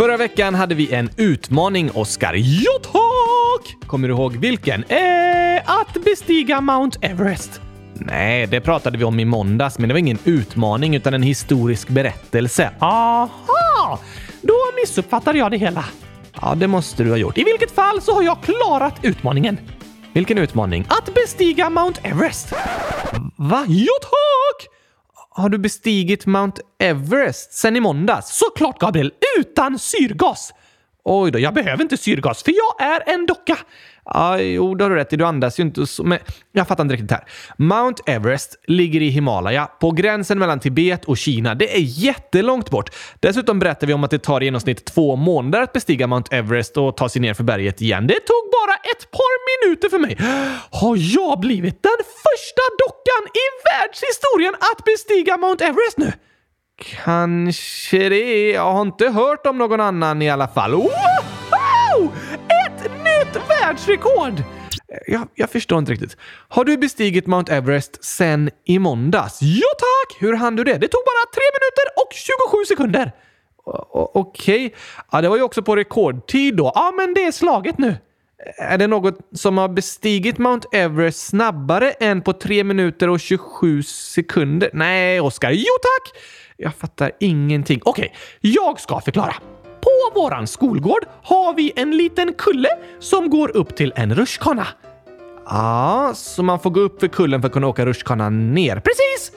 Förra veckan hade vi en utmaning, Oskar. Ja, tack! Kommer du ihåg vilken? Eh, att bestiga Mount Everest. Nej, det pratade vi om i måndags, men det var ingen utmaning utan en historisk berättelse. Aha! Då missuppfattade jag det hela. Ja, det måste du ha gjort. I vilket fall så har jag klarat utmaningen. Vilken utmaning? Att bestiga Mount Everest. Va? Ja, tack! Har du bestigit Mount Everest sen i måndags? Såklart, Gabriel! Utan syrgas! Oj då, jag behöver inte syrgas för jag är en docka. Ja, jo, det har du rätt i. Du andas ju inte så... Men jag fattar inte riktigt här. Mount Everest ligger i Himalaya, på gränsen mellan Tibet och Kina. Det är jättelångt bort. Dessutom berättar vi om att det tar i genomsnitt två månader att bestiga Mount Everest och ta sig ner för berget igen. Det tog bara ett par minuter för mig. Har jag blivit den första dockan i världshistorien att bestiga Mount Everest nu? Kanske det. Jag har inte hört om någon annan i alla fall. Wow! Världsrekord! Jag, jag förstår inte riktigt. Har du bestigit Mount Everest sen i måndags? Ja tack! Hur hann du det? Det tog bara 3 minuter och 27 sekunder. Okej. Okay. Ja, det var ju också på rekordtid då. Ja, men det är slaget nu. Är det något som har bestigit Mount Everest snabbare än på 3 minuter och 27 sekunder? Nej, Oskar. Jo tack! Jag fattar ingenting. Okej, okay, jag ska förklara. På våran skolgård har vi en liten kulle som går upp till en rutschkana. Ja, så man får gå upp för kullen för att kunna åka rutschkanan ner. Precis!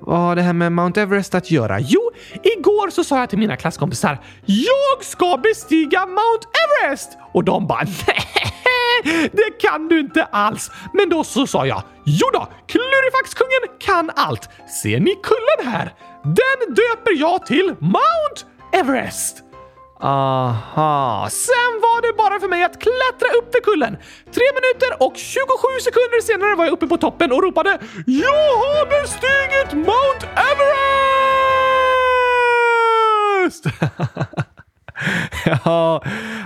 Vad har det här med Mount Everest att göra? Jo, igår så sa jag till mina klasskompisar “Jag ska bestiga Mount Everest!” och de bara “Nej, det kan du inte alls!” Men då så sa jag “Jo då, Klurifaxkungen kan allt! Ser ni kullen här? Den döper jag till Mount Everest!” Aha, sen var det bara för mig att klättra upp för kullen. Tre minuter och 27 sekunder senare var jag uppe på toppen och ropade “Jag har bestigit Mount Everest!” Ja,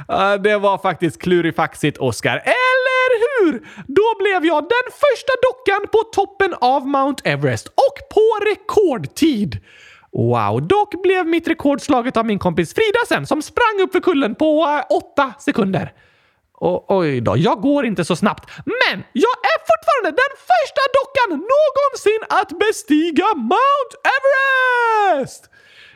eh, det var faktiskt klurifaxigt, Oscar. Eller hur? Då blev jag den första dockan på toppen av Mount Everest och på rekordtid. Wow, dock blev mitt rekord slaget av min kompis Frida sen som sprang upp för kullen på äh, åtta sekunder. O oj då, jag går inte så snabbt. Men jag är fortfarande den första dockan någonsin att bestiga Mount Everest!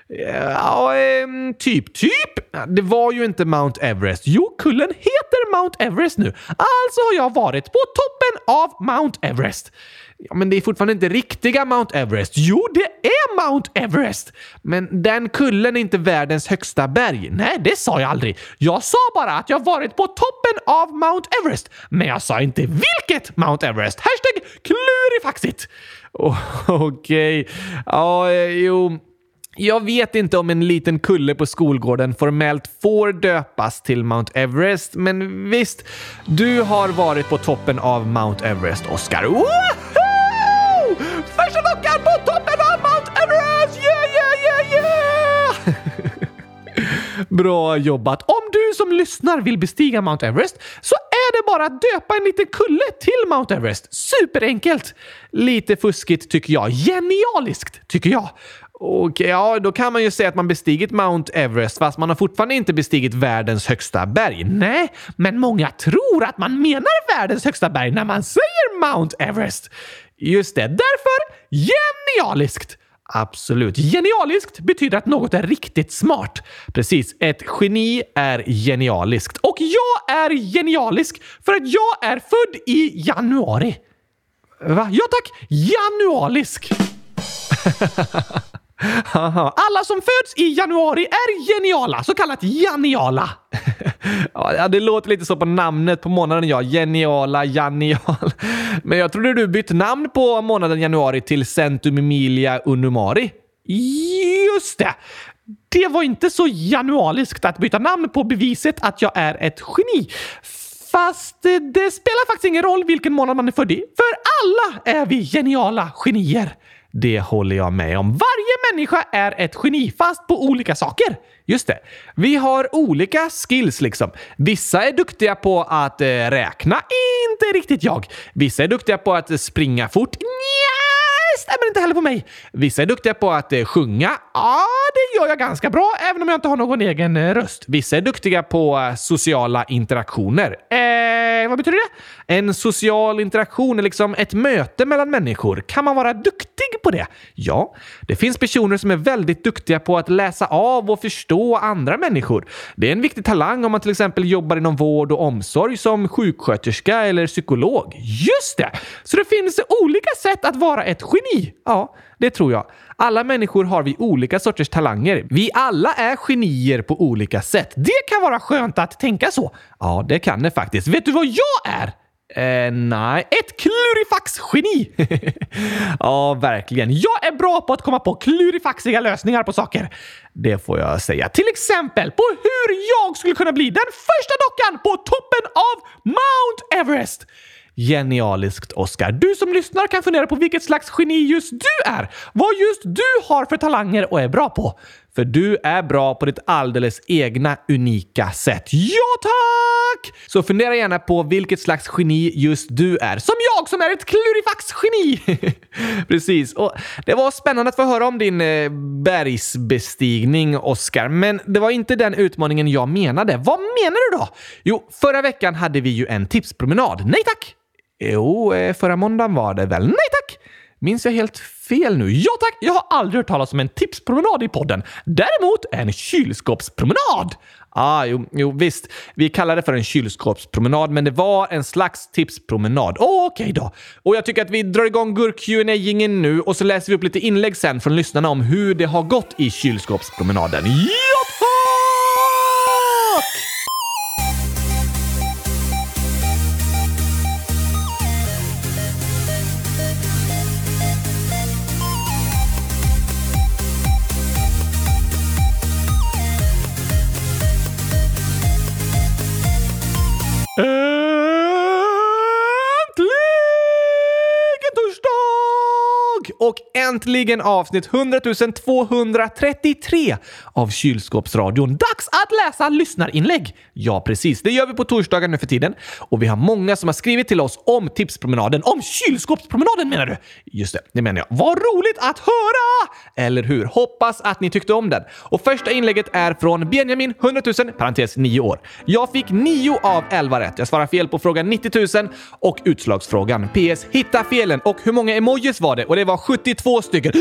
Ja, eh, typ, typ. Det var ju inte Mount Everest. Jo, kullen heter Mount Everest nu. Alltså har jag varit på toppen av Mount Everest. Ja, men det är fortfarande inte riktiga Mount Everest. Jo, det är Mount Everest! Men den kullen är inte världens högsta berg. Nej, det sa jag aldrig. Jag sa bara att jag varit på toppen av Mount Everest. Men jag sa inte vilket Mount Everest. Hashtag klurifaxigt! Oh, Okej. Okay. Ja, oh, jo. Jag vet inte om en liten kulle på skolgården formellt får döpas till Mount Everest, men visst, du har varit på toppen av Mount Everest, Oscar. Woohoo! Bra jobbat! Om du som lyssnar vill bestiga Mount Everest så är det bara att döpa en liten kulle till Mount Everest. Superenkelt! Lite fuskigt tycker jag. Genialiskt tycker jag. Okej, ja, då kan man ju säga att man bestigit Mount Everest fast man har fortfarande inte bestigit världens högsta berg. Nej, men många tror att man menar världens högsta berg när man säger Mount Everest. Just det, därför genialiskt! Absolut. Genialiskt betyder att något är riktigt smart. Precis. Ett geni är genialiskt. Och jag är genialisk för att jag är född i januari. Va? Ja tack! Janualisk! Alla som föds i januari är geniala, så kallat janiala. ja, det låter lite så på namnet på månaden, ja. Geniala, janial. Men jag trodde du bytt namn på månaden januari till Centum Emilia Unumari. Just det! Det var inte så janualiskt att byta namn på beviset att jag är ett geni. Fast det spelar faktiskt ingen roll vilken månad man är född i, för alla är vi geniala genier. Det håller jag med om. Varje människa är ett geni, fast på olika saker. Just det. Vi har olika skills liksom. Vissa är duktiga på att eh, räkna, inte riktigt jag. Vissa är duktiga på att springa fort, Nej, men inte heller på mig. Vissa är duktiga på att eh, sjunga. Ja, det gör jag ganska bra, även om jag inte har någon egen eh, röst. Vissa är duktiga på eh, sociala interaktioner. Eh, vad betyder det? En social interaktion är liksom ett möte mellan människor. Kan man vara duktig på det? Ja, det finns personer som är väldigt duktiga på att läsa av och förstå andra människor. Det är en viktig talang om man till exempel jobbar inom vård och omsorg som sjuksköterska eller psykolog. Just det! Så det finns olika sätt att vara ett geni. Ja, det tror jag. Alla människor har vi olika sorters talanger. Vi alla är genier på olika sätt. Det kan vara skönt att tänka så. Ja, det kan det faktiskt. Vet du vad jag är? Eh, nej, ett klurifax-geni! ja, verkligen. Jag är bra på att komma på klurifaxiga lösningar på saker. Det får jag säga. Till exempel på hur jag skulle kunna bli den första dockan på toppen av Mount Everest. Genialiskt, Oscar. Du som lyssnar kan fundera på vilket slags geni just du är. Vad just du har för talanger och är bra på. För du är bra på ditt alldeles egna unika sätt. Ja, tack! Så fundera gärna på vilket slags geni just du är. Som jag som är ett klurifax-geni! Precis. Och det var spännande att få höra om din eh, bergsbestigning, Oscar. Men det var inte den utmaningen jag menade. Vad menar du då? Jo, förra veckan hade vi ju en tipspromenad. Nej tack! Jo, eh, förra måndagen var det väl? Nej tack! Minns jag helt fel nu? Ja tack! Jag har aldrig hört talas om en tipspromenad i podden. Däremot en kylskåpspromenad! Ah, jo, jo, visst. Vi kallar det för en kylskåpspromenad, men det var en slags tipspromenad. Oh, Okej okay då. Och jag tycker att vi drar igång gurk qa nu och så läser vi upp lite inlägg sen från lyssnarna om hur det har gått i kylskåpspromenaden. Ja, Och äntligen avsnitt 100 233 av Kylskåpsradion. Dags att läsa lyssnarinlägg! Ja, precis. Det gör vi på torsdagar nu för tiden. Och vi har många som har skrivit till oss om tipspromenaden. Om kylskåpspromenaden menar du? Just det, det menar jag. Vad roligt att höra! Eller hur? Hoppas att ni tyckte om den. Och första inlägget är från Benjamin, 100 000, parentes 9 år. Jag fick 9 av 11 rätt. Jag svarar fel på fråga 90 000 och utslagsfrågan. PS. Hitta felen. Och hur många emojis var det? Och det var 72 stycken.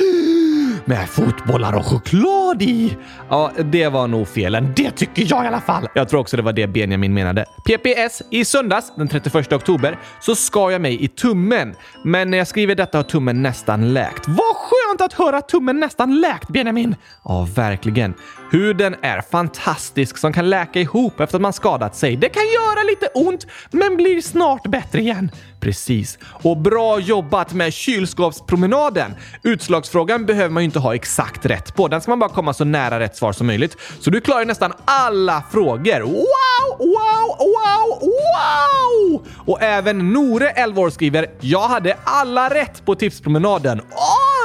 Med fotbollar och choklad i. Ja, det var nog felen. Det tycker jag i alla fall. Jag tror också det var det Benjamin menade. PPS. I söndags, den 31 oktober, så skar jag mig i tummen. Men när jag skriver detta har tummen nästan läkt. Vad skönt att höra att tummen nästan läkt, Benjamin! Ja, verkligen. Huden är fantastisk som kan läka ihop efter att man skadat sig. Det kan göra lite ont, men blir snart bättre igen. Precis. Och bra jobbat med kylskåpspromenaden! Utslagsfrågan behöver man ju inte ha exakt rätt på. Den ska man bara komma så nära rätt svar som möjligt. Så du klarar nästan alla frågor. Wow, wow, wow, wow! Och även Nore, 11 år, skriver “Jag hade alla rätt på tipspromenaden”.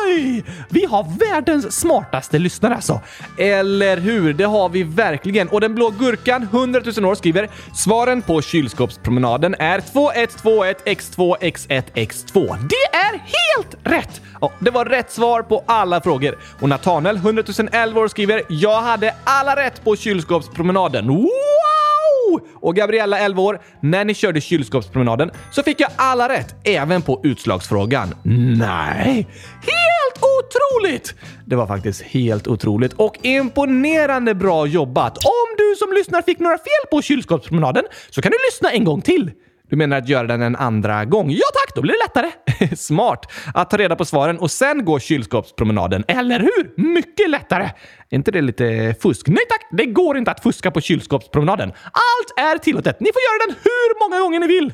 Oj! Vi har världens smartaste lyssnare alltså. Eller hur? Det har vi verkligen. Och den blå gurkan, 100 000 år, skriver “Svaren på kylskåpspromenaden är 2121 x2 x1 x2”. Det är helt rätt! Ja, det var rätt svar på alla frågor. Och Nathanael, 100 011 år, skriver “Jag hade alla rätt på kylskåpspromenaden”. Wow! Och Gabriella, 11 år, när ni körde kylskåpspromenaden så fick jag alla rätt, även på utslagsfrågan. Nej! Otroligt! Det var faktiskt helt otroligt och imponerande bra jobbat. Om du som lyssnar fick några fel på kylskåpspromenaden så kan du lyssna en gång till. Du menar att göra den en andra gång? Ja tack, då blir det lättare. Smart! Att ta reda på svaren och sen gå kylskåpspromenaden, eller hur? Mycket lättare! Är inte det lite fusk? Nej tack, det går inte att fuska på kylskåpspromenaden. Allt är tillåtet. Ni får göra den hur många gånger ni vill.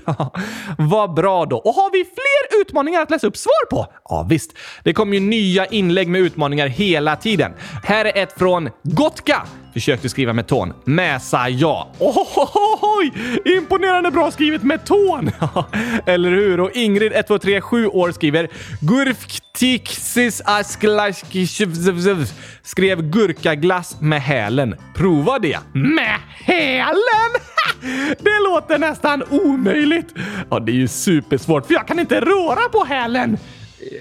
Vad bra då. Och har vi fler utmaningar att läsa upp svar på? Ja visst. Det kommer ju nya inlägg med utmaningar hela tiden. Här är ett från Gotka. Försökte skriva med tån. Mäsa ja. Oj! Imponerande bra skrivet med tån! Eller hur? Och Ingrid, 1, 2, 3, 7 år skriver Gurftixis skrev gurkaglass med hälen. Prova det. Med hälen? Det låter nästan omöjligt. Ja, det är ju supersvårt för jag kan inte röra på hälen.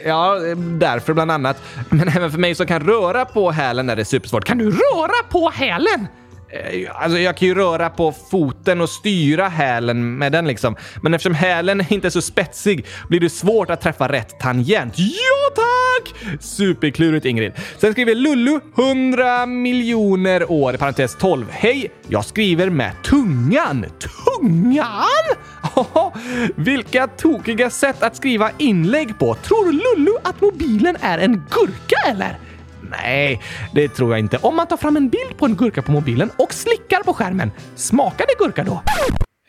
Ja, därför bland annat. Men även för mig som kan röra på hälen är det supersvårt. Kan du röra på hälen? Eh, alltså jag kan ju röra på foten och styra hälen med den liksom. Men eftersom hälen inte är så spetsig blir det svårt att träffa rätt tangent. Ja tack! Superklurigt Ingrid. Sen skriver Lullu 100 miljoner år, parentes 12. Hej! Jag skriver med tungan. Tungan? Vilka tokiga sätt att skriva inlägg på. Tror Lullu att mobilen är en gurka eller? Nej, det tror jag inte. Om man tar fram en bild på en gurka på mobilen och slickar på skärmen, smakar det gurka då?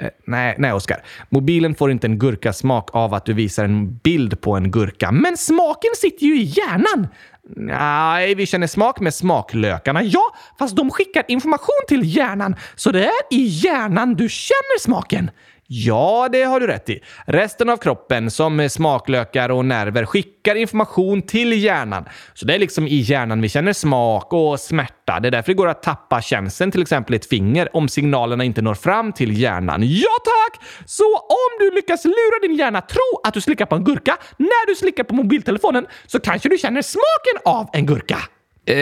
Eh, nej, nej Oskar. Mobilen får inte en gurkasmak av att du visar en bild på en gurka. Men smaken sitter ju i hjärnan! Nej, vi känner smak med smaklökarna. Ja, fast de skickar information till hjärnan, så det är i hjärnan du känner smaken. Ja, det har du rätt i. Resten av kroppen, som eh, smaklökar och nerver, skickar information till hjärnan. Så det är liksom i hjärnan vi känner smak och smärta. Det är därför det går att tappa känseln, till exempel ett finger, om signalerna inte når fram till hjärnan. Ja tack! Så om du lyckas lura din hjärna tro att du slickar på en gurka när du slickar på mobiltelefonen så kanske du känner smaken av en gurka. Eh,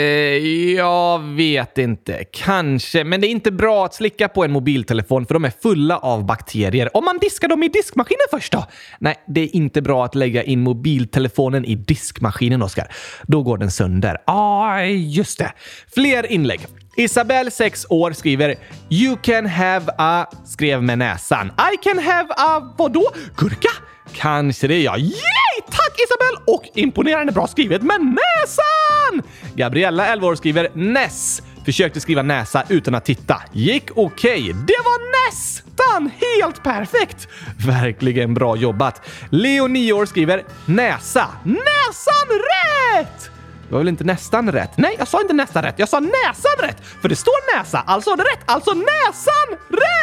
jag vet inte. Kanske. Men det är inte bra att slicka på en mobiltelefon för de är fulla av bakterier. Om man diskar dem i diskmaskinen först då? Nej, det är inte bra att lägga in mobiltelefonen i diskmaskinen, Oskar. Då går den sönder. Ah, just det. Fler inlägg. Isabelle, 6 år, skriver “You can have a...” skrev med näsan. “I can have a...” vadå? Gurka? Kanske det, ja. Yay! Tack Isabelle! Och imponerande bra skrivet med näsan! Gabriella, 11 år, skriver Ness. Försökte skriva näsa utan att titta. Gick okej. Okay. Det var nästan helt perfekt! Verkligen bra jobbat. Leo, 9 år, skriver näsa. Näsan rätt! Det var väl inte nästan rätt? Nej, jag sa inte nästan rätt. Jag sa näsan rätt! För det står näsa, alltså rätt. Alltså näsan rätt!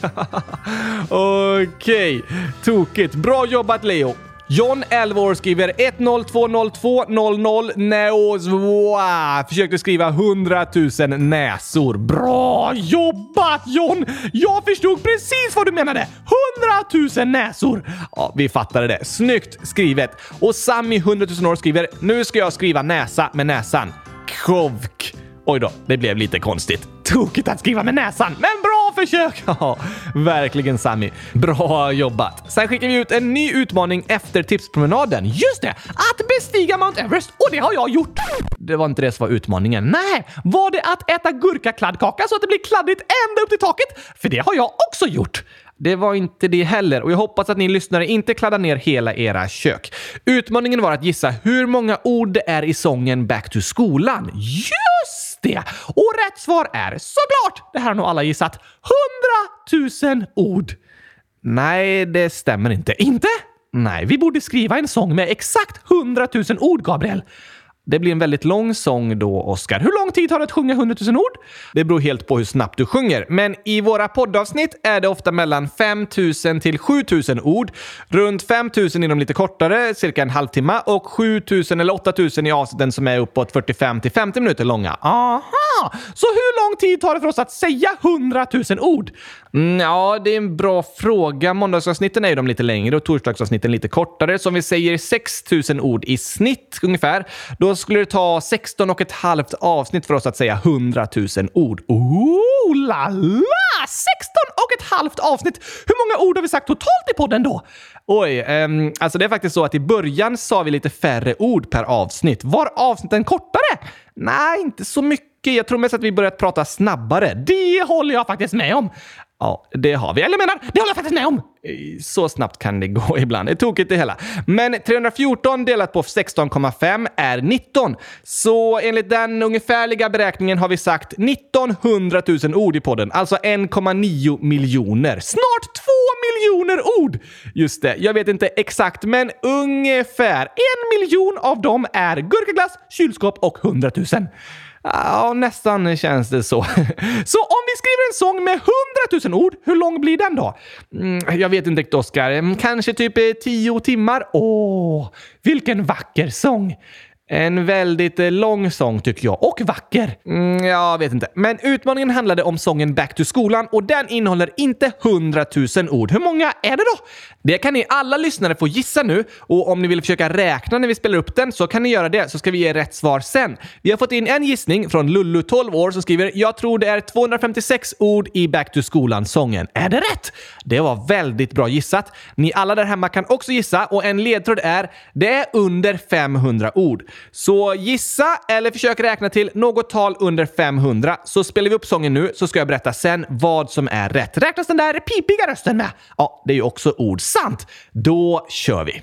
Okej, okay. tokigt. Bra jobbat Leo. John, 11 år, skriver 10202000 Neos. Försökte skriva 100 000 näsor. Bra jobbat John! Jag förstod precis vad du menade. 100 000 näsor! Ja, vi fattade det. Snyggt skrivet. Och Sammy, 100 000 år, skriver “Nu ska jag skriva näsa med näsan”. Kovk. Oj då, det blev lite konstigt. Tokigt att skriva med näsan, men bra försök! Ja, verkligen Sami. Bra jobbat! Sen skickar vi ut en ny utmaning efter tipspromenaden. Just det! Att bestiga Mount Everest och det har jag gjort! Det var inte det som var utmaningen. Nej, var det att äta gurkakladdkaka så att det blir kladdigt ända upp till taket? För det har jag också gjort. Det var inte det heller och jag hoppas att ni lyssnare inte kladdar ner hela era kök. Utmaningen var att gissa hur många ord det är i sången Back to skolan. Just det! Och rätt svar är såklart, det här har nog alla gissat, 100 000 ord. Nej, det stämmer inte. Inte? Nej, vi borde skriva en sång med exakt 100 000 ord, Gabriel. Det blir en väldigt lång sång då, Oscar. Hur lång tid tar det att sjunga 100 000 ord? Det beror helt på hur snabbt du sjunger, men i våra poddavsnitt är det ofta mellan 5 000 till 7 000 ord. Runt 5 000 är de lite kortare, cirka en halvtimme, och 7 000 eller 8 000 i avsnitten som är uppåt 45 till 50 minuter långa. Aha! Så hur lång tid tar det för oss att säga 100 000 ord? Mm, ja, det är en bra fråga. Måndagsavsnitten är ju de lite längre och torsdagsavsnitten lite kortare. Så om vi säger 6 000 ord i snitt ungefär, då skulle det ta 16 och ett halvt avsnitt för oss att säga 100 000 ord. Oh la la! 16 och ett halvt avsnitt! Hur många ord har vi sagt totalt i podden då? Oj, um, alltså det är faktiskt så att i början sa vi lite färre ord per avsnitt. Var avsnitten kortare? Nej, inte så mycket. Jag tror mest att vi börjat prata snabbare. Det håller jag faktiskt med om. Ja, det har vi. Eller menar, det håller jag faktiskt med om! Så snabbt kan det gå ibland. Det är tokigt det hela. Men 314 delat på 16,5 är 19. Så enligt den ungefärliga beräkningen har vi sagt 1900 000 ord i podden. Alltså 1,9 miljoner. Snart 2 miljoner ord! Just det, jag vet inte exakt, men ungefär. En miljon av dem är gurkaglass, kylskåp och 100 000. Ja, nästan känns det så. Så om vi skriver en sång med hundratusen ord, hur lång blir den då? Mm, jag vet inte riktigt, Oskar. Mm, kanske typ eh, tio timmar? Åh, vilken vacker sång! En väldigt eh, lång sång tycker jag. Och vacker. Mm, jag vet inte. Men utmaningen handlade om sången Back to skolan och den innehåller inte 100 000 ord. Hur många är det då? Det kan ni alla lyssnare få gissa nu och om ni vill försöka räkna när vi spelar upp den så kan ni göra det så ska vi ge rätt svar sen. Vi har fått in en gissning från Lullu, 12 år, som skriver “Jag tror det är 256 ord i Back to skolan-sången”. Är det rätt? Det var väldigt bra gissat. Ni alla där hemma kan också gissa och en ledtråd är “Det är under 500 ord”. Så gissa eller försök räkna till något tal under 500 så spelar vi upp sången nu så ska jag berätta sen vad som är rätt. Räknas den där pipiga rösten med? Ja, det är ju också ord. Sant! Då kör vi!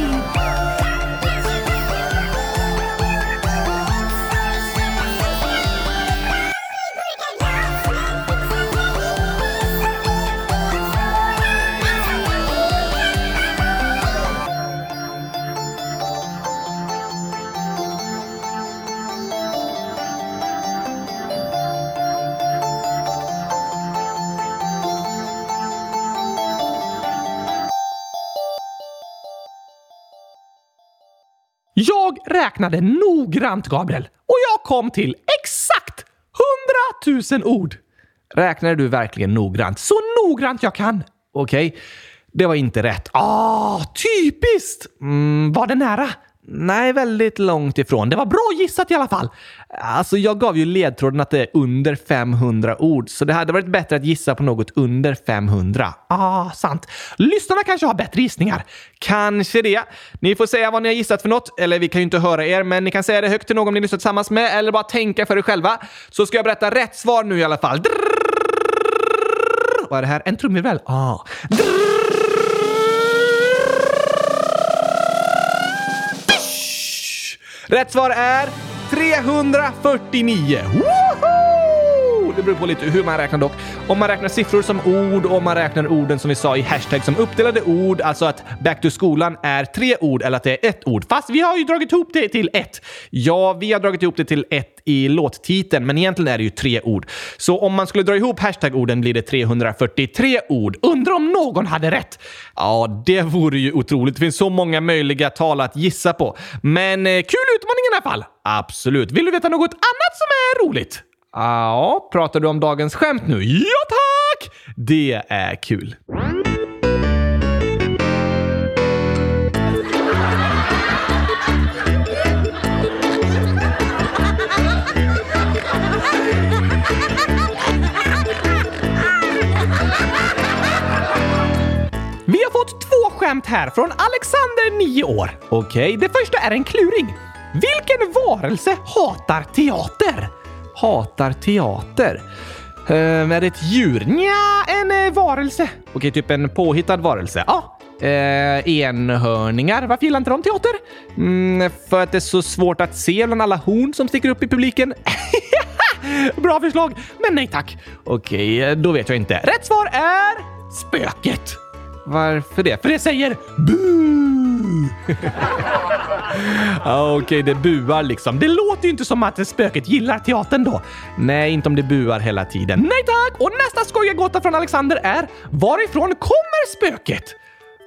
Jag räknade noggrant, Gabriel, och jag kom till exakt 100 000 ord. Räknade du verkligen noggrant? Så noggrant jag kan. Okej, det var inte rätt. Ah, typiskt! Mm, var det nära? Nej, väldigt långt ifrån. Det var bra gissat i alla fall. Alltså, jag gav ju ledtråden att det är under 500 ord, så det hade varit bättre att gissa på något under 500. Ah, sant. Lyssnarna kanske har bättre gissningar. Kanske det. Ni får säga vad ni har gissat för något, eller vi kan ju inte höra er, men ni kan säga det högt till någon ni lyssnar tillsammans med, eller bara tänka för er själva. Så ska jag berätta rätt svar nu i alla fall. Drrrr. Vad är det här? En trumvirvel? Ah. Drrr. Rätt svar är 349. Woho! Det beror på lite hur man räknar dock. Om man räknar siffror som ord och om man räknar orden som vi sa i hashtag som uppdelade ord, alltså att back to skolan är tre ord eller att det är ett ord. Fast vi har ju dragit ihop det till ett. Ja, vi har dragit ihop det till ett i låttiteln, men egentligen är det ju tre ord. Så om man skulle dra ihop hashtag-orden blir det 343 ord. Undrar om någon hade rätt? Ja, det vore ju otroligt. Det finns så många möjliga tal att gissa på. Men eh, kul utmaning i alla fall! Absolut. Vill du veta något annat som är roligt? Ja, pratar du om dagens skämt nu? Ja, tack! Det är kul. Vi har fått två skämt här från Alexander, 9 år. Okej, det första är en kluring. Vilken varelse hatar teater? Hatar teater? Ehm, är det ett djur? Nja, en eh, varelse. Okej, typ en påhittad varelse. Ja. Eh, enhörningar. Varför gillar inte de teater? Mm, för att det är så svårt att se bland alla horn som sticker upp i publiken. Bra förslag, men nej tack. Okej, eh, då vet jag inte. Rätt svar är spöket. Varför det? För det säger bu. ah, Okej, okay, det buar liksom. Det låter ju inte som att spöket gillar teatern då. Nej, inte om det buar hela tiden. Nej tack! Och nästa skojiga gåta från Alexander är varifrån kommer spöket?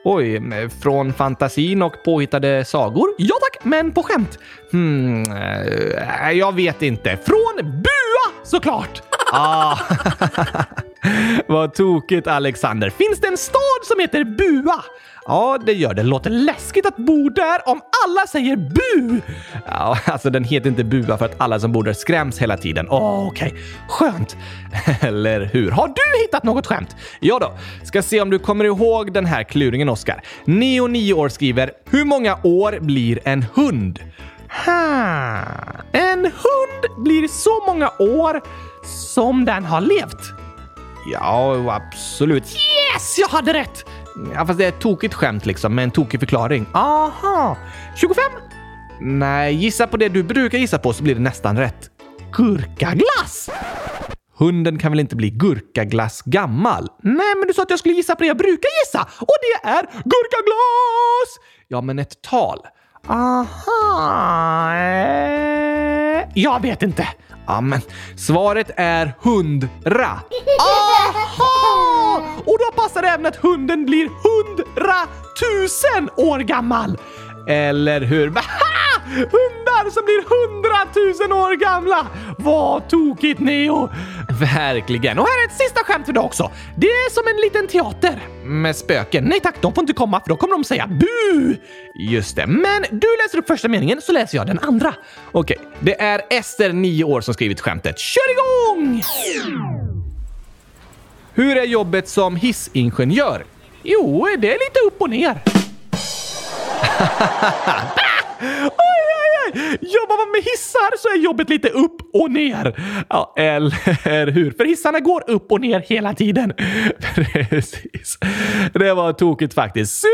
Oj, eh, från fantasin och påhittade sagor? Ja tack, men på skämt. Hmm, eh, jag vet inte. Från bua såklart! Ah. Vad tokigt Alexander. Finns det en stad som heter Bua? Ja, det gör det. Låter läskigt att bo där om alla säger bu! Ja, alltså den heter inte Bua för att alla som bor där skräms hela tiden. oh, okej. Okay. Skönt. Eller hur? Har du hittat något skämt? Ja då. Ska se om du kommer ihåg den här kluringen, Oskar. Neo, 9 år skriver “Hur många år blir en hund?” Ha. En hund blir så många år som den har levt. Ja, absolut. Yes, jag hade rätt! Ja, fast det är ett tokigt skämt liksom, med en tokig förklaring. Aha! 25? Nej, gissa på det du brukar gissa på så blir det nästan rätt. Gurkaglass! Hunden kan väl inte bli gurkaglass gammal? Nej, men du sa att jag skulle gissa på det jag brukar gissa och det är gurkaglass! Ja, men ett tal. Aha! Eh, jag vet inte. Ja, men svaret är hundra. Aha! Och då passar det även att hunden blir hundratusen år gammal. Eller hur? Hundar som blir hundratusen år gamla! Vad tokigt Neo! Verkligen. Och här är ett sista skämt för dig också. Det är som en liten teater med spöken. Nej tack, de får inte komma för då kommer de säga bu! Just det, men du läser upp första meningen så läser jag den andra. Okej, det är Ester, 9 år, som skrivit skämtet. Kör igång! Hur är jobbet som hissingenjör? Jo, det är lite upp och ner. Jobbar man med hissar så är jobbet lite upp och ner. Ja, eller hur? För hissarna går upp och ner hela tiden. Precis. Det var tokigt faktiskt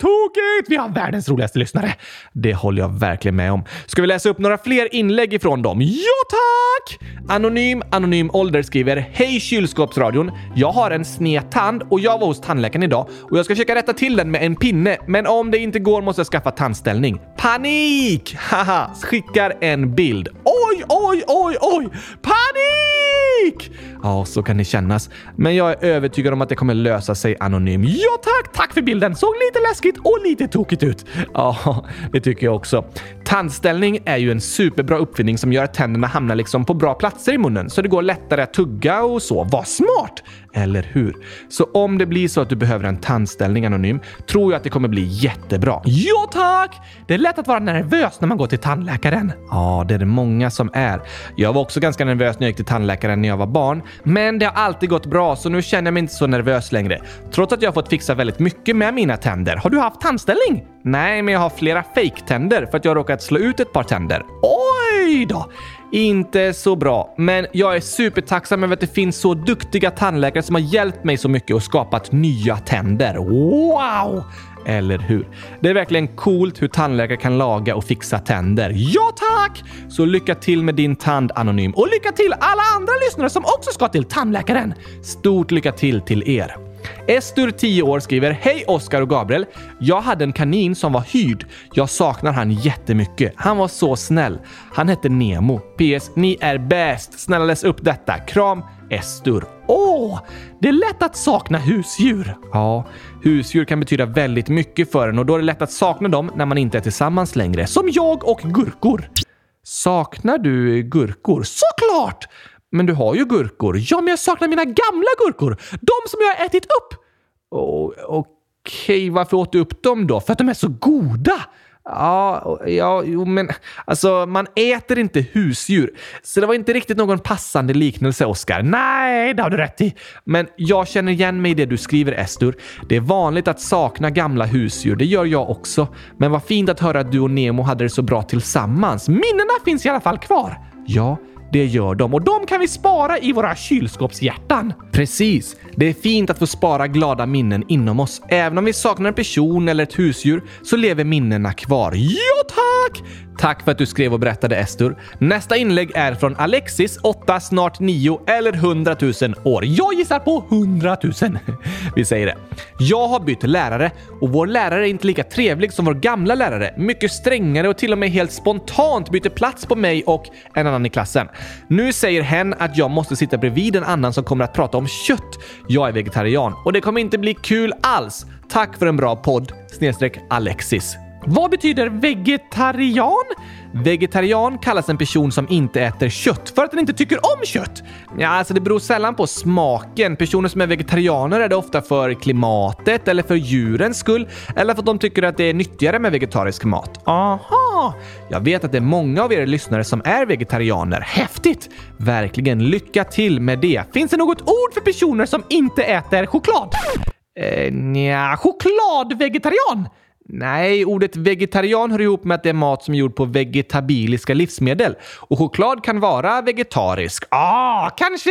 tokigt! Vi har världens roligaste lyssnare. Det håller jag verkligen med om. Ska vi läsa upp några fler inlägg ifrån dem? Ja, tack! Anonym Anonym Ålder skriver Hej kylskåpsradion! Jag har en sned tand och jag var hos tandläkaren idag och jag ska försöka rätta till den med en pinne, men om det inte går måste jag skaffa tandställning. Panik! Haha! Skickar en bild. Oj, oj, oj, oj! Panik! Ja, så kan det kännas. Men jag är övertygad om att det kommer lösa sig anonym. Ja tack! Tack för bilden! Såg lite konstigt och lite tokigt ut. Ja, det tycker jag också. Tandställning är ju en superbra uppfinning som gör att tänderna hamnar liksom på bra platser i munnen så det går lättare att tugga och så. Vad smart! Eller hur? Så om det blir så att du behöver en tandställning anonym tror jag att det kommer bli jättebra. Ja tack! Det är lätt att vara nervös när man går till tandläkaren. Ja, det är det många som är. Jag var också ganska nervös när jag gick till tandläkaren när jag var barn, men det har alltid gått bra så nu känner jag mig inte så nervös längre. Trots att jag har fått fixa väldigt mycket med mina tänder. Har du haft tandställning? Nej, men jag har flera fake-tänder för att jag har råkat slå ut ett par tänder. Oj då! Inte så bra, men jag är supertacksam över att det finns så duktiga tandläkare som har hjälpt mig så mycket och skapat nya tänder. Wow! Eller hur? Det är verkligen coolt hur tandläkare kan laga och fixa tänder. Ja tack! Så lycka till med din tand Anonym och lycka till alla andra lyssnare som också ska till tandläkaren. Stort lycka till till er! Estur, 10 år, skriver Hej Oskar och Gabriel! Jag hade en kanin som var hyrd. Jag saknar han jättemycket. Han var så snäll. Han hette Nemo. PS. Ni är bäst! Snälla läs upp detta. Kram Estur. Åh! Det är lätt att sakna husdjur. Ja, husdjur kan betyda väldigt mycket för en och då är det lätt att sakna dem när man inte är tillsammans längre. Som jag och gurkor. Saknar du gurkor? Såklart! Men du har ju gurkor. Ja, men jag saknar mina gamla gurkor. De som jag har ätit upp. Oh, Okej, okay. varför åt du upp dem då? För att de är så goda. Ja, ja, jo, men alltså man äter inte husdjur. Så det var inte riktigt någon passande liknelse, Oskar. Nej, det har du rätt i. Men jag känner igen mig i det du skriver, Estur. Det är vanligt att sakna gamla husdjur. Det gör jag också. Men vad fint att höra att du och Nemo hade det så bra tillsammans. Minnena finns i alla fall kvar. Ja, det gör de och de kan vi spara i våra kylskåpshjärtan. Precis. Det är fint att få spara glada minnen inom oss. Även om vi saknar en person eller ett husdjur så lever minnena kvar. Ja, tack! Tack för att du skrev och berättade Estur. Nästa inlägg är från Alexis, 8, snart 9 eller 100 000 år. Jag gissar på 100 000. Vi säger det. Jag har bytt lärare och vår lärare är inte lika trevlig som vår gamla lärare. Mycket strängare och till och med helt spontant byter plats på mig och en annan i klassen. Nu säger hen att jag måste sitta bredvid en annan som kommer att prata om kött. Jag är vegetarian och det kommer inte bli kul alls. Tack för en bra podd. Snedstreck Alexis. Vad betyder vegetarian? Vegetarian kallas en person som inte äter kött för att den inte tycker om kött. Ja, alltså det beror sällan på smaken. Personer som är vegetarianer är det ofta för klimatet eller för djurens skull eller för att de tycker att det är nyttigare med vegetarisk mat. Aha! Jag vet att det är många av er lyssnare som är vegetarianer. Häftigt! Verkligen lycka till med det. Finns det något ord för personer som inte äter choklad? Eh, nja, chokladvegetarian? Nej, ordet vegetarian hör ihop med att det är mat som är gjord på vegetabiliska livsmedel. Och choklad kan vara vegetarisk. Ah, kanske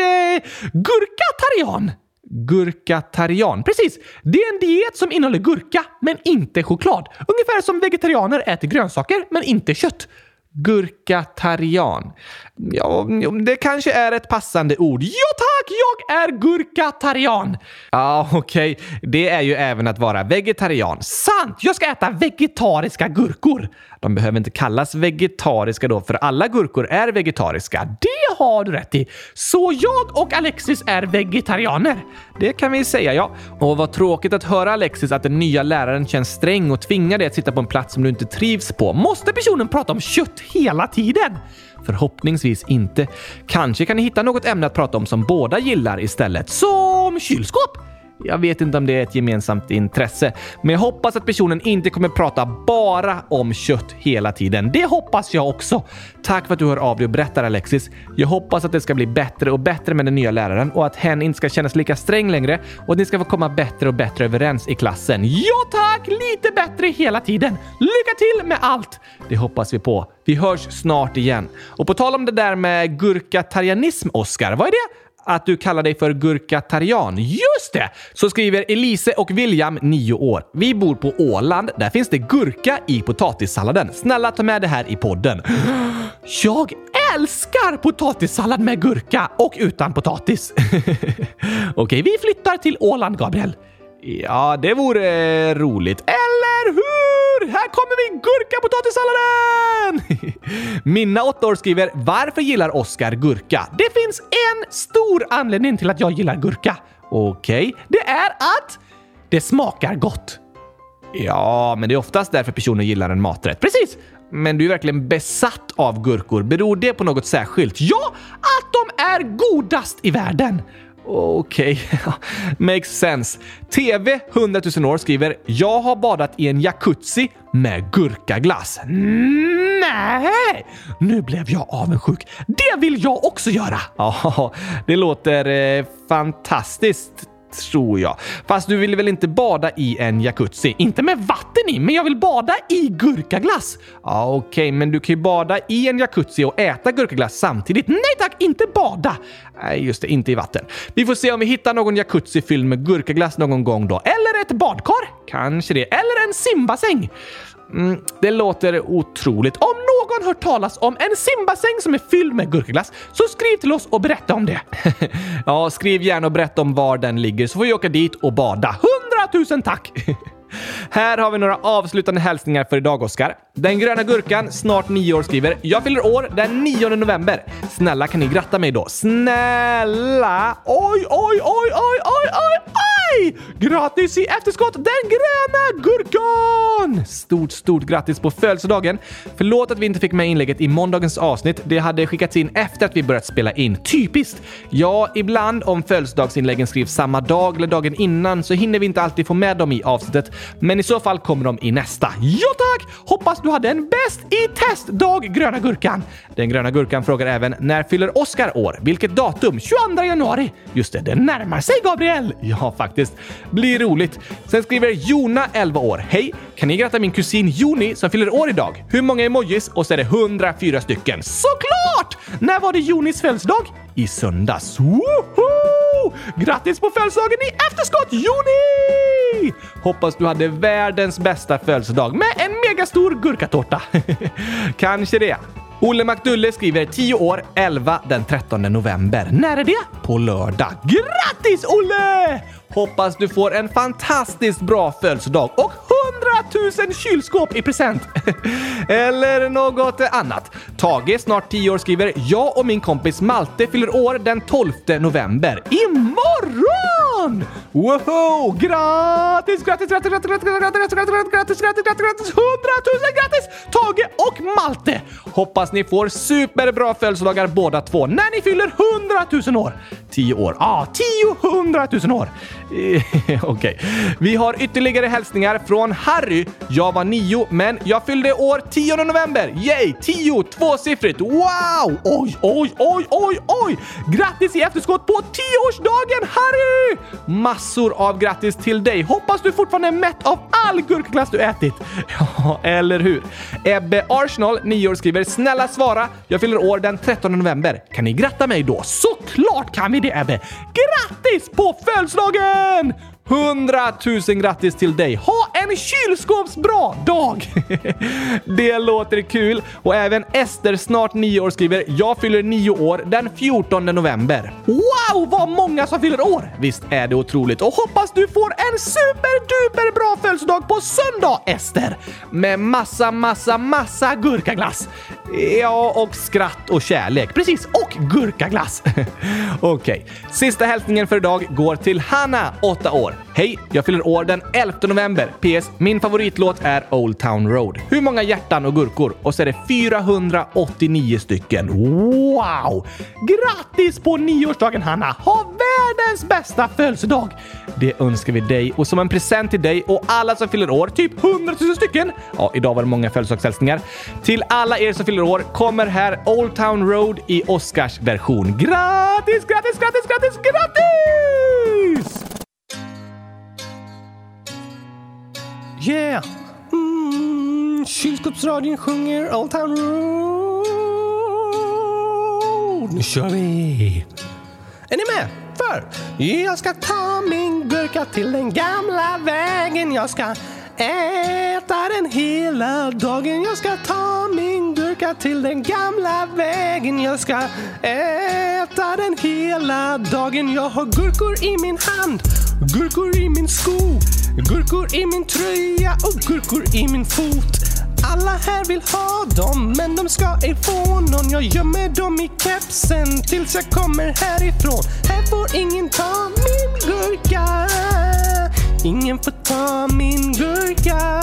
gurkatarian? Gurkatarian. Precis! Det är en diet som innehåller gurka, men inte choklad. Ungefär som vegetarianer äter grönsaker, men inte kött. Gurkatarian. Ja, det kanske är ett passande ord. Ja tack, jag är gurkatarian! Ja, okej. Okay. Det är ju även att vara vegetarian. Sant! Jag ska äta vegetariska gurkor. De behöver inte kallas vegetariska då, för alla gurkor är vegetariska. Det har du rätt i. Så jag och Alexis är vegetarianer. Det kan vi säga, ja. Och vad tråkigt att höra Alexis att den nya läraren känns sträng och tvingar dig att sitta på en plats som du inte trivs på. Måste personen prata om kött hela tiden? Förhoppningsvis inte. Kanske kan ni hitta något ämne att prata om som båda gillar istället. Som kylskåp! Jag vet inte om det är ett gemensamt intresse, men jag hoppas att personen inte kommer prata bara om kött hela tiden. Det hoppas jag också. Tack för att du hör av dig och berättar Alexis. Jag hoppas att det ska bli bättre och bättre med den nya läraren och att hen inte ska kännas lika sträng längre och att ni ska få komma bättre och bättre överens i klassen. Ja tack! Lite bättre hela tiden. Lycka till med allt! Det hoppas vi på. Vi hörs snart igen. Och på tal om det där med gurkatarianism, Oskar, vad är det? Att du kallar dig för gurkatarian. Just det! Så skriver Elise och William, 9 år. Vi bor på Åland. Där finns det gurka i potatissalladen. Snälla ta med det här i podden. Jag älskar potatissallad med gurka och utan potatis. Okej, vi flyttar till Åland, Gabriel. Ja, det vore eh, roligt. Eller hur? Här kommer vi gurkapotatissalladen! Minna, 8 år, skriver “Varför gillar Oskar gurka?” Det finns en stor anledning till att jag gillar gurka. Okej, okay. det är att det smakar gott. Ja, men det är oftast därför personer gillar en maträtt. Precis! Men du är verkligen besatt av gurkor. Beror det på något särskilt? Ja, att de är godast i världen! Okej, okay. makes sense. TV 100 000 år skriver “Jag har badat i en jacuzzi med gurkaglass”. Nej! Nu blev jag avundsjuk. Det vill jag också göra! Ja, det låter eh, fantastiskt tror jag. Fast du vill väl inte bada i en jacuzzi? Inte med vatten i, men jag vill bada i gurkaglass. Ja, okej, okay, men du kan ju bada i en jacuzzi och äta gurkaglass samtidigt. Nej tack, inte bada! Nej, just det, inte i vatten. Vi får se om vi hittar någon jacuzzi fylld med gurkaglass någon gång då. Eller ett badkar! Kanske det. Eller en simbassäng. Mm, det låter otroligt. Om någon hört talas om en simbassäng som är fylld med gurkaglass så skriv till oss och berätta om det. ja, skriv gärna och berätta om var den ligger så får vi åka dit och bada. Hundratusen tack! Här har vi några avslutande hälsningar för idag, Oskar. Den gröna gurkan, snart nio år, skriver “Jag fyller år den 9 november. Snälla kan ni gratta mig då? Snälla! Oj, oj, oj, oj, oj, oj, oj! Gratis i efterskott den gröna gurkan! Stort, stort grattis på födelsedagen. Förlåt att vi inte fick med inlägget i måndagens avsnitt. Det hade skickats in efter att vi börjat spela in. Typiskt! Ja, ibland om födelsedagsinläggen skrivs samma dag eller dagen innan så hinner vi inte alltid få med dem i avsnittet. Men i så fall kommer de i nästa. Ja tack! Hoppas du hade en bäst i test-dag, gröna gurkan. Den gröna gurkan frågar även när fyller Oskar år? Vilket datum? 22 januari. Just det, det närmar sig Gabriel. Ja, faktiskt. Blir roligt. Sen skriver Jona, 11 år. Hej! Kan ni gratta min kusin Joni som fyller år idag? Hur många emojis? Och så är det 104 stycken. Såklart! När var det Jonis födelsedag? I söndags. Woho! Grattis på födelsedagen i efterskott Joni! Hoppas du hade världens bästa födelsedag med en megastor gurkatårta. Kanske det. Olle McDulle skriver 10 år, 11 den 13 november. När är det? På lördag. Grattis Olle! Hoppas du får en fantastiskt bra födelsedag och 100 000 kylskåp i present. Eller något annat. Tage, snart 10 år, skriver “Jag och min kompis Malte fyller år den 12 november. Imorgon!” Woho! Grattis, grattis, grattis, grattis, grattis, grattis, grattis, grattis, grattis, grattis, grattis, 100 000 grattis! Tage och Malte! Hoppas ni får superbra födelsedagar båda två när ni fyller 100 000 år. 10 år. Ja, ah, 10 100 000 år. Okej. Okay. Vi har ytterligare hälsningar från Harry. Jag var nio, men jag fyllde år 10 november. Yay! 10, 2, tvåsiffrigt. Wow! Oj, oj, oj, oj, oj! Grattis i efterskott på 10-årsdagen, Harry! Massor av grattis till dig. Hoppas du fortfarande är mätt av all gurkglass du ätit. Ja, eller hur? Ebbe Arsenal, 9 år, skriver “Snälla svara. Jag fyller år den 13 november. Kan ni gratta mig då?” Såklart kan vi det, Ebbe! Grattis på födelsedagen! 100 000 grattis till dig! Ha en kylskåpsbra dag! det låter kul. Och även Ester, snart 9 år, skriver “Jag fyller 9 år den 14 november”. Wow, vad många som fyller år! Visst är det otroligt? Och hoppas du får en superduper bra födelsedag på söndag, Ester! Med massa, massa, massa gurkaglass. Ja, och skratt och kärlek. Precis, och gurkaglass. Okej, okay. sista hälsningen för idag går till Hanna, 8 år. Hej! Jag fyller år den 11 november. PS. Min favoritlåt är Old Town Road. Hur många hjärtan och gurkor? Och så är det 489 stycken. Wow! Grattis på nioårsdagen Hanna! Ha världens bästa födelsedag! Det önskar vi dig och som en present till dig och alla som fyller år, typ 100 000 stycken. Ja, idag var det många födelsedagshälsningar. Till alla er som fyller år kommer här Old Town Road i Oscars version. Grattis, grattis, grattis, grattis, grattis! Yeah! Mm, kylskåpsradion sjunger Old Town Road. Nu kör vi! Är ni med? För jag ska ta min gurka till den gamla vägen. Jag ska äta den hela dagen. Jag ska ta min gurka till den gamla vägen. Jag ska äta den hela dagen. Jag har gurkor i min hand, gurkor i min sko. Gurkor i min tröja och gurkor i min fot. Alla här vill ha dem, men de ska ej få någon. Jag gömmer dem i kepsen tills jag kommer härifrån. Här får ingen ta min gurka. Ingen får ta min gurka.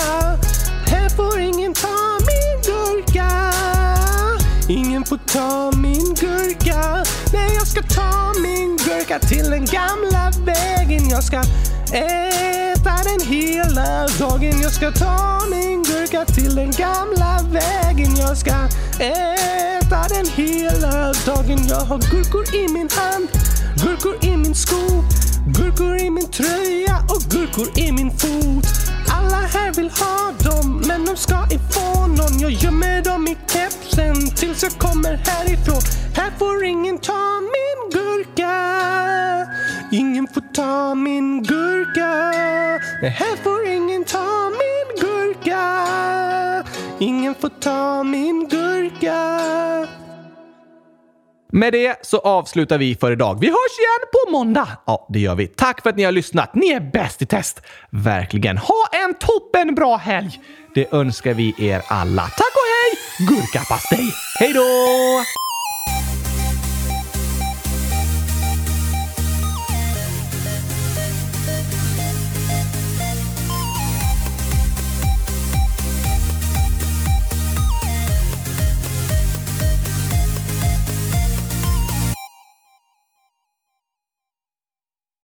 Här får ingen ta min gurka. Ingen får ta min gurka. Nej, jag ska ta min gurka till den gamla vägen. Jag ska äta den hela dagen. Jag ska ta min gurka till den gamla vägen. Jag ska äta den hela dagen. Jag har gurkor i min hand, gurkor i min sko. Gurkor i min tröja och gurkor i min fot. Alla här vill ha dem, men de ska ifrån någon. Jag gömmer dem i kepsen tills jag kommer härifrån. Här får ingen ta mig. Ingen får ta min gurka. Nej, här får ingen ta min gurka. Ingen får ta min gurka. Med det så avslutar vi för idag. Vi hörs igen på måndag! Ja, det gör vi. Tack för att ni har lyssnat. Ni är bäst i test. Verkligen. Ha en toppen bra helg! Det önskar vi er alla. Tack och hej! Gurkapastej! Hej då!